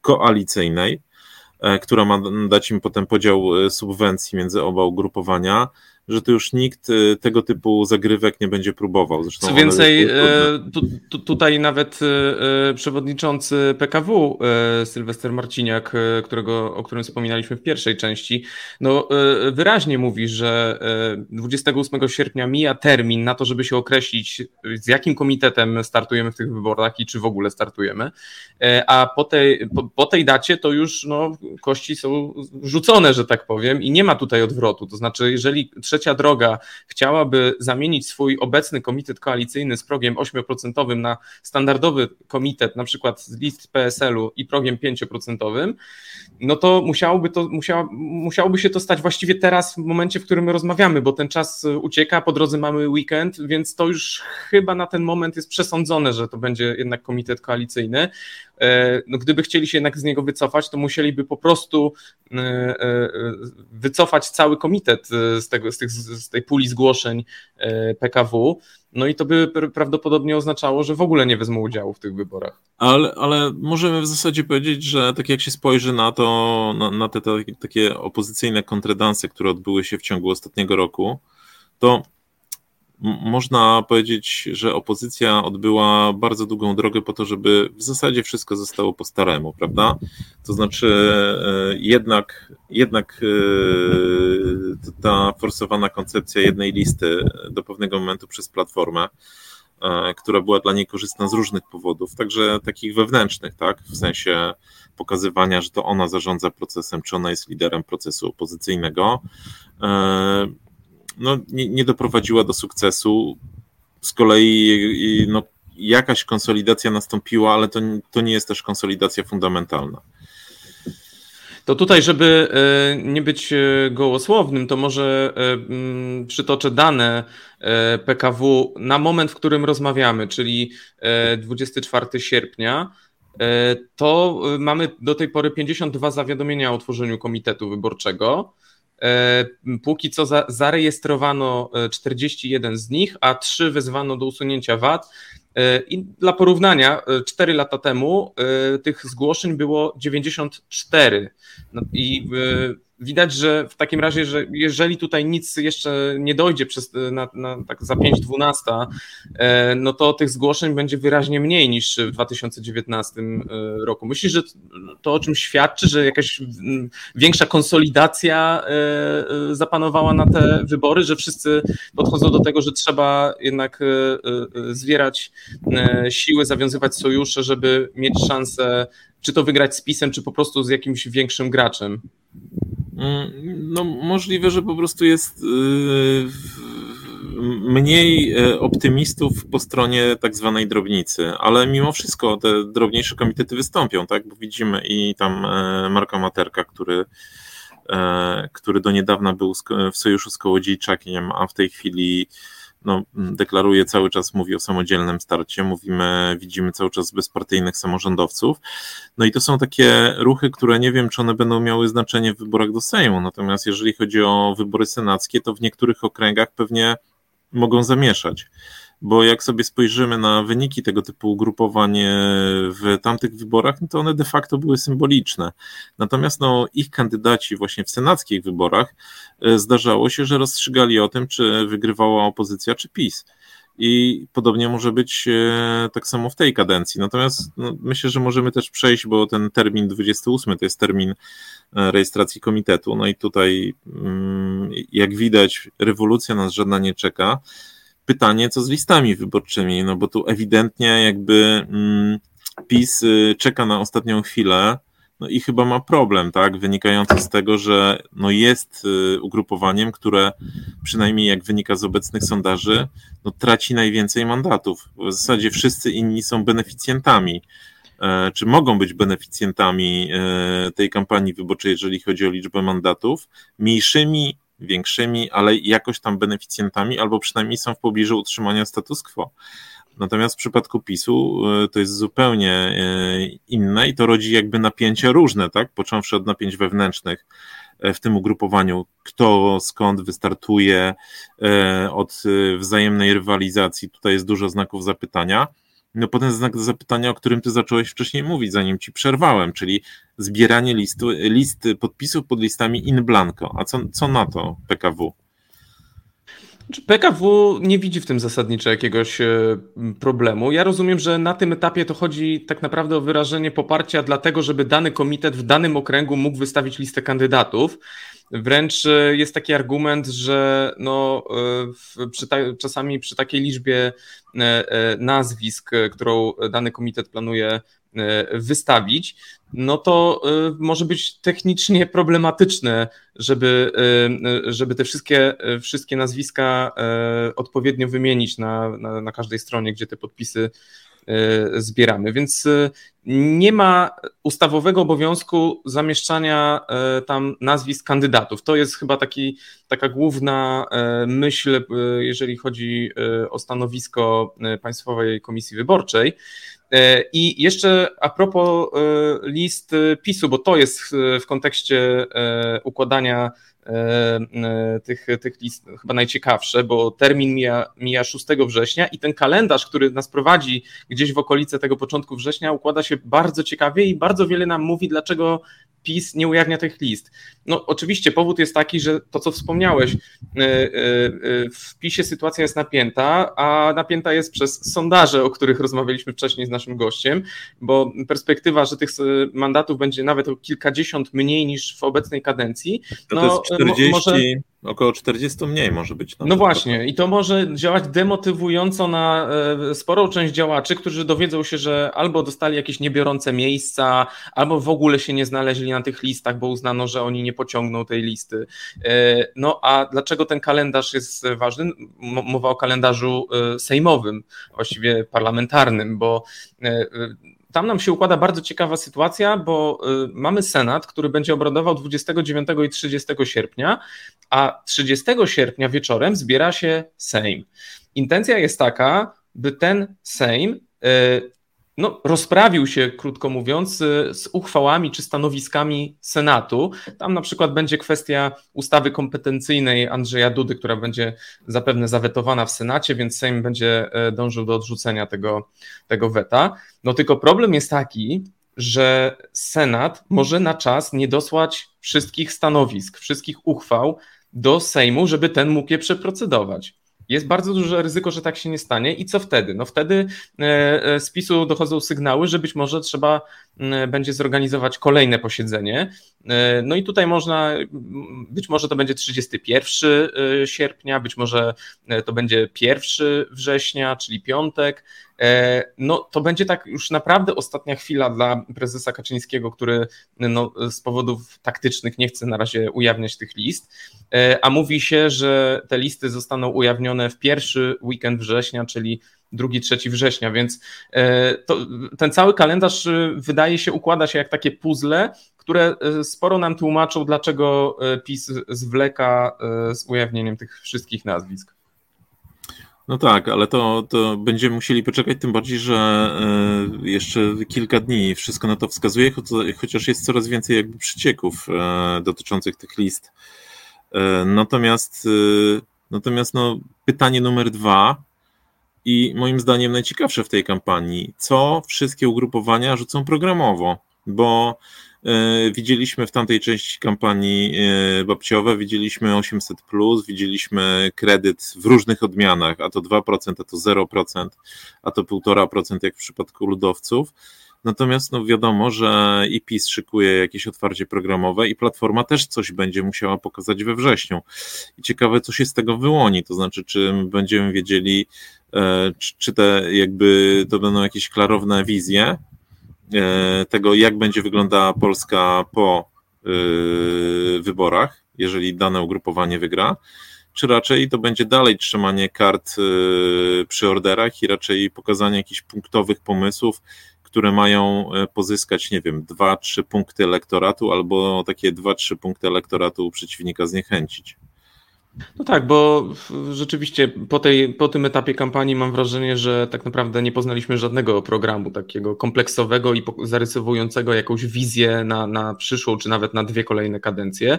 koalicyjnej, e, która ma dać im potem podział subwencji między oba ugrupowania, że to już nikt y, tego typu zagrywek nie będzie próbował. Zresztą Co więcej, y, tu, tu, tutaj nawet y, przewodniczący PKW Sylwester Marciniak, którego, o którym wspominaliśmy w pierwszej części, no, wyraźnie mówi, że 28 sierpnia mija termin na to, żeby się określić, z jakim komitetem startujemy w tych wyborach i czy w ogóle startujemy, a po tej, po, po tej dacie to już no, kości są rzucone, że tak powiem, i nie ma tutaj odwrotu. To znaczy, jeżeli trzecia droga chciałaby zamienić swój obecny komitet koalicyjny z progiem 8% na standardowy komitet, na przykład z list PSL-u i progiem 5%, no to musiałoby, to musiała, musiałoby się to stać właściwie teraz, w momencie, w którym my rozmawiamy, bo ten czas ucieka, po drodze mamy weekend, więc to już chyba na ten moment jest przesądzone, że to będzie jednak komitet koalicyjny. E, no, gdyby chcieli się jednak z niego wycofać, to musieliby po prostu e, e, wycofać cały komitet z, tego, z, tych, z tej puli zgłoszeń PKW. No i to by prawdopodobnie oznaczało, że w ogóle nie wezmą udziału w tych wyborach. Ale, ale możemy w zasadzie powiedzieć, że tak jak się spojrzy na to, na, na te, te takie opozycyjne kontredanse, które odbyły się w ciągu ostatniego roku, to można powiedzieć, że opozycja odbyła bardzo długą drogę po to, żeby w zasadzie wszystko zostało po staremu, prawda? To znaczy e, jednak, jednak e, ta forsowana koncepcja jednej listy do pewnego momentu przez Platformę, e, która była dla niej korzystna z różnych powodów, także takich wewnętrznych, tak, w sensie pokazywania, że to ona zarządza procesem, czy ona jest liderem procesu opozycyjnego, no, nie, nie doprowadziła do sukcesu. Z kolei no, jakaś konsolidacja nastąpiła, ale to, to nie jest też konsolidacja fundamentalna. To tutaj, żeby e, nie być e, gołosłownym, to może e, mm, przytoczę dane PKW na moment, w którym rozmawiamy, czyli 24 sierpnia. To mamy do tej pory 52 zawiadomienia o utworzeniu komitetu wyborczego. E, póki co za, zarejestrowano 41 e, z nich, a 3 wezwano do usunięcia wad. E, I dla porównania, 4 lata temu tych zgłoszeń było 94. No I widać, że w takim razie, że jeżeli tutaj nic jeszcze nie dojdzie przez, na, na, tak za 5-12, e, no to tych zgłoszeń będzie wyraźnie mniej niż w 2019 e, roku. Myślisz, że to o czym świadczy, że jakaś większa konsolidacja e, zapanowała na te wybory, że wszyscy podchodzą do tego, że trzeba jednak zwierać siły, zawiązywać sojusze, żeby mieć szansę czy to wygrać z pisem, czy po prostu z jakimś większym graczem? No, możliwe, że po prostu jest y, mniej y, optymistów po stronie tak zwanej drobnicy, ale mimo wszystko te drobniejsze komitety wystąpią, tak? Bo widzimy i tam e, Marka Materka, który który do niedawna był w sojuszu z Kołodziejczakiem, a w tej chwili no, deklaruje cały czas, mówi o samodzielnym starcie, mówimy, widzimy cały czas bezpartyjnych samorządowców. No i to są takie ruchy, które nie wiem, czy one będą miały znaczenie w wyborach do Sejmu. Natomiast jeżeli chodzi o wybory senackie, to w niektórych okręgach pewnie mogą zamieszać bo jak sobie spojrzymy na wyniki tego typu ugrupowań e, w tamtych wyborach, no to one de facto były symboliczne. Natomiast no, ich kandydaci właśnie w senackich wyborach e, zdarzało się, że rozstrzygali o tym, czy wygrywała opozycja, czy PiS. I podobnie może być e, tak samo w tej kadencji. Natomiast no, myślę, że możemy też przejść, bo ten termin 28 to jest termin rejestracji komitetu. No i tutaj, mm, jak widać, rewolucja nas żadna nie czeka pytanie, co z listami wyborczymi, no bo tu ewidentnie jakby mm, PiS y, czeka na ostatnią chwilę, no i chyba ma problem, tak, wynikający z tego, że no jest y, ugrupowaniem, które przynajmniej jak wynika z obecnych sondaży, no traci najwięcej mandatów. W zasadzie wszyscy inni są beneficjentami, e, czy mogą być beneficjentami e, tej kampanii wyborczej, jeżeli chodzi o liczbę mandatów, mniejszymi większymi, ale jakoś tam beneficjentami, albo przynajmniej są w pobliżu utrzymania status quo. Natomiast w przypadku PiSu e, to jest zupełnie e, inne i to rodzi jakby napięcia różne, tak? Począwszy od napięć wewnętrznych e, w tym ugrupowaniu, kto skąd wystartuje, od wzajemnej rywalizacji. Tutaj jest dużo znaków zapytania no potem znak zapytania, o którym ty zacząłeś wcześniej mówić, zanim ci przerwałem, czyli zbieranie listu, list podpisów pod listami in blanco. A co, co na to PKW? PKW nie widzi w tym zasadniczo jakiegoś e, problemu. Ja rozumiem, że na tym etapie to chodzi tak naprawdę o wyrażenie poparcia dlatego, żeby dany komitet w danym okręgu mógł wystawić listę kandydatów. Wręcz e, jest taki argument, że no, e, przy ta, czasami przy takiej liczbie nazwisk, którą dany komitet planuje wystawić, no to może być technicznie problematyczne, żeby, żeby te wszystkie, wszystkie nazwiska odpowiednio wymienić na, na, na każdej stronie, gdzie te podpisy zbieramy. Więc nie ma ustawowego obowiązku zamieszczania tam nazwisk kandydatów. To jest chyba taki, taka główna myśl, jeżeli chodzi o stanowisko Państwowej Komisji Wyborczej. I jeszcze a propos list PiSu, bo to jest w kontekście układania E, e, tych, tych list chyba najciekawsze, bo termin mija, mija 6 września i ten kalendarz, który nas prowadzi gdzieś w okolice tego początku września, układa się bardzo ciekawie i bardzo wiele nam mówi, dlaczego PiS nie ujawnia tych list. No oczywiście powód jest taki, że to co wspomniałeś, e, w PiSie sytuacja jest napięta, a napięta jest przez sondaże, o których rozmawialiśmy wcześniej z naszym gościem, bo perspektywa, że tych mandatów będzie nawet o kilkadziesiąt mniej niż w obecnej kadencji, no, to jest 40, może... około 40 mniej może być. No właśnie, i to może działać demotywująco na e, sporą część działaczy, którzy dowiedzą się, że albo dostali jakieś niebiorące miejsca, albo w ogóle się nie znaleźli na tych listach, bo uznano, że oni nie pociągną tej listy. E, no a dlaczego ten kalendarz jest ważny? Mowa o kalendarzu e, sejmowym, właściwie parlamentarnym, bo tam nam się układa bardzo ciekawa sytuacja, bo y, mamy Senat, który będzie obradował 29 i 30 sierpnia, a 30 sierpnia wieczorem zbiera się Sejm. Intencja jest taka, by ten Sejm y, no, rozprawił się, krótko mówiąc, z uchwałami czy stanowiskami Senatu. Tam na przykład będzie kwestia ustawy kompetencyjnej Andrzeja Dudy, która będzie zapewne zawetowana w Senacie, więc Sejm będzie e, dążył do odrzucenia tego, tego weta. No tylko problem jest taki, że Senat może na czas nie dosłać wszystkich stanowisk, wszystkich uchwał do Sejmu, żeby ten mógł je przeprocedować. Jest bardzo duże ryzyko, że tak się nie stanie. I co wtedy? No wtedy e, e, z PiSu dochodzą sygnały, że być może trzeba będzie zorganizować kolejne posiedzenie. E, no i tutaj można, być może to będzie 31 sierpnia, być może to będzie 1 września, czyli piątek. No to będzie tak już naprawdę ostatnia chwila dla prezesa Kaczyńskiego, który no, z powodów taktycznych nie chce na razie ujawniać tych list, a mówi się, że te listy zostaną ujawnione w pierwszy weekend września, czyli 2-3 września, więc e, to, ten cały kalendarz e, wydaje się układa się jak takie puzzle, które e, sporo nam tłumaczą, dlaczego PiS zwleka z ujawnieniem tych wszystkich nazwisk. No tak, ale to, to będziemy musieli poczekać, tym bardziej, że jeszcze kilka dni wszystko na to wskazuje, chociaż jest coraz więcej jakby przycieków dotyczących tych list. Natomiast, natomiast no, pytanie numer dwa, i moim zdaniem najciekawsze w tej kampanii, co wszystkie ugrupowania rzucą programowo, bo widzieliśmy w tamtej części kampanii y, babciowe, widzieliśmy 800, widzieliśmy kredyt w różnych odmianach, a to 2%, a to 0%, a to 1,5% jak w przypadku ludowców. Natomiast no wiadomo, że i PiS szykuje jakieś otwarcie programowe i Platforma też coś będzie musiała pokazać we wrześniu. I ciekawe, co się z tego wyłoni, to znaczy, czy będziemy wiedzieli, e, czy te jakby to będą jakieś klarowne wizje e, tego, jak będzie wyglądała Polska po e, wyborach, jeżeli dane ugrupowanie wygra, czy raczej to będzie dalej trzymanie kart przy orderach i raczej pokazanie jakichś punktowych pomysłów, które mają e, pozyskać, nie wiem, dwa, trzy punkty elektoratu albo takie dwa, trzy punkty elektoratu przeciwnika zniechęcić. No tak, bo rzeczywiście po, tej, po tym etapie kampanii mam wrażenie, że tak naprawdę nie poznaliśmy żadnego programu takiego kompleksowego i zarysowującego jakąś wizję na, na przyszłą, czy nawet na dwie kolejne kadencje,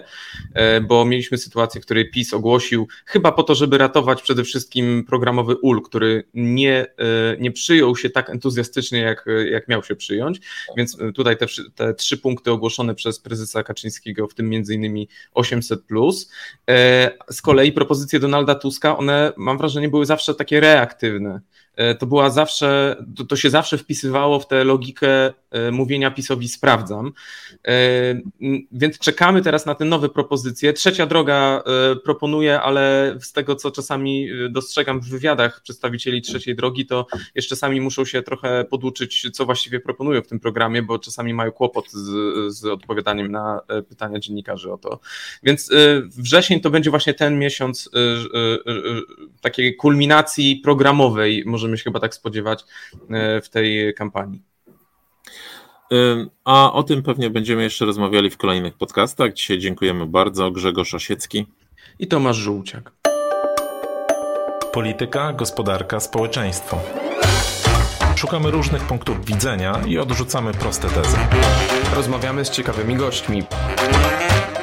e, bo mieliśmy sytuację, w której PiS ogłosił, chyba po to, żeby ratować przede wszystkim programowy UL, który nie, e, nie przyjął się tak entuzjastycznie, jak, jak miał się przyjąć, więc tutaj te, te trzy punkty ogłoszone przez prezesa Kaczyńskiego, w tym między innymi 800+, plus, e, z kolei propozycje Donalda Tuska, one mam wrażenie były zawsze takie reaktywne. E, to była zawsze, to, to, się zawsze wpisywało w tę logikę e, mówienia PiSowi sprawdzam. E, więc czekamy teraz na te nowe propozycje. Trzecia droga proponuje, ale z tego, co czasami dostrzegam w wywiadach przedstawicieli trzeciej drogi, to jeszcze sami muszą się trochę poduczyć, co właściwie proponują w tym programie, bo czasami mają kłopot z, z odpowiadaniem na pytania dziennikarzy o to. Więc wrzesień to będzie właśnie ten miesiąc takiej kulminacji programowej, może możemy się chyba tak spodziewać e, w tej kampanii. A o tym pewnie będziemy jeszcze rozmawiali w kolejnych podcastach. Dzisiaj dziękujemy bardzo. Grzegorz Osiecki i Tomasz Żółciak. Polityka, gospodarka, społeczeństwo. Szukamy różnych punktów widzenia i odrzucamy proste tezy. Rozmawiamy z ciekawymi gośćmi.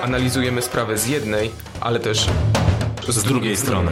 Analizujemy sprawę z jednej, ale też z drugiej strony.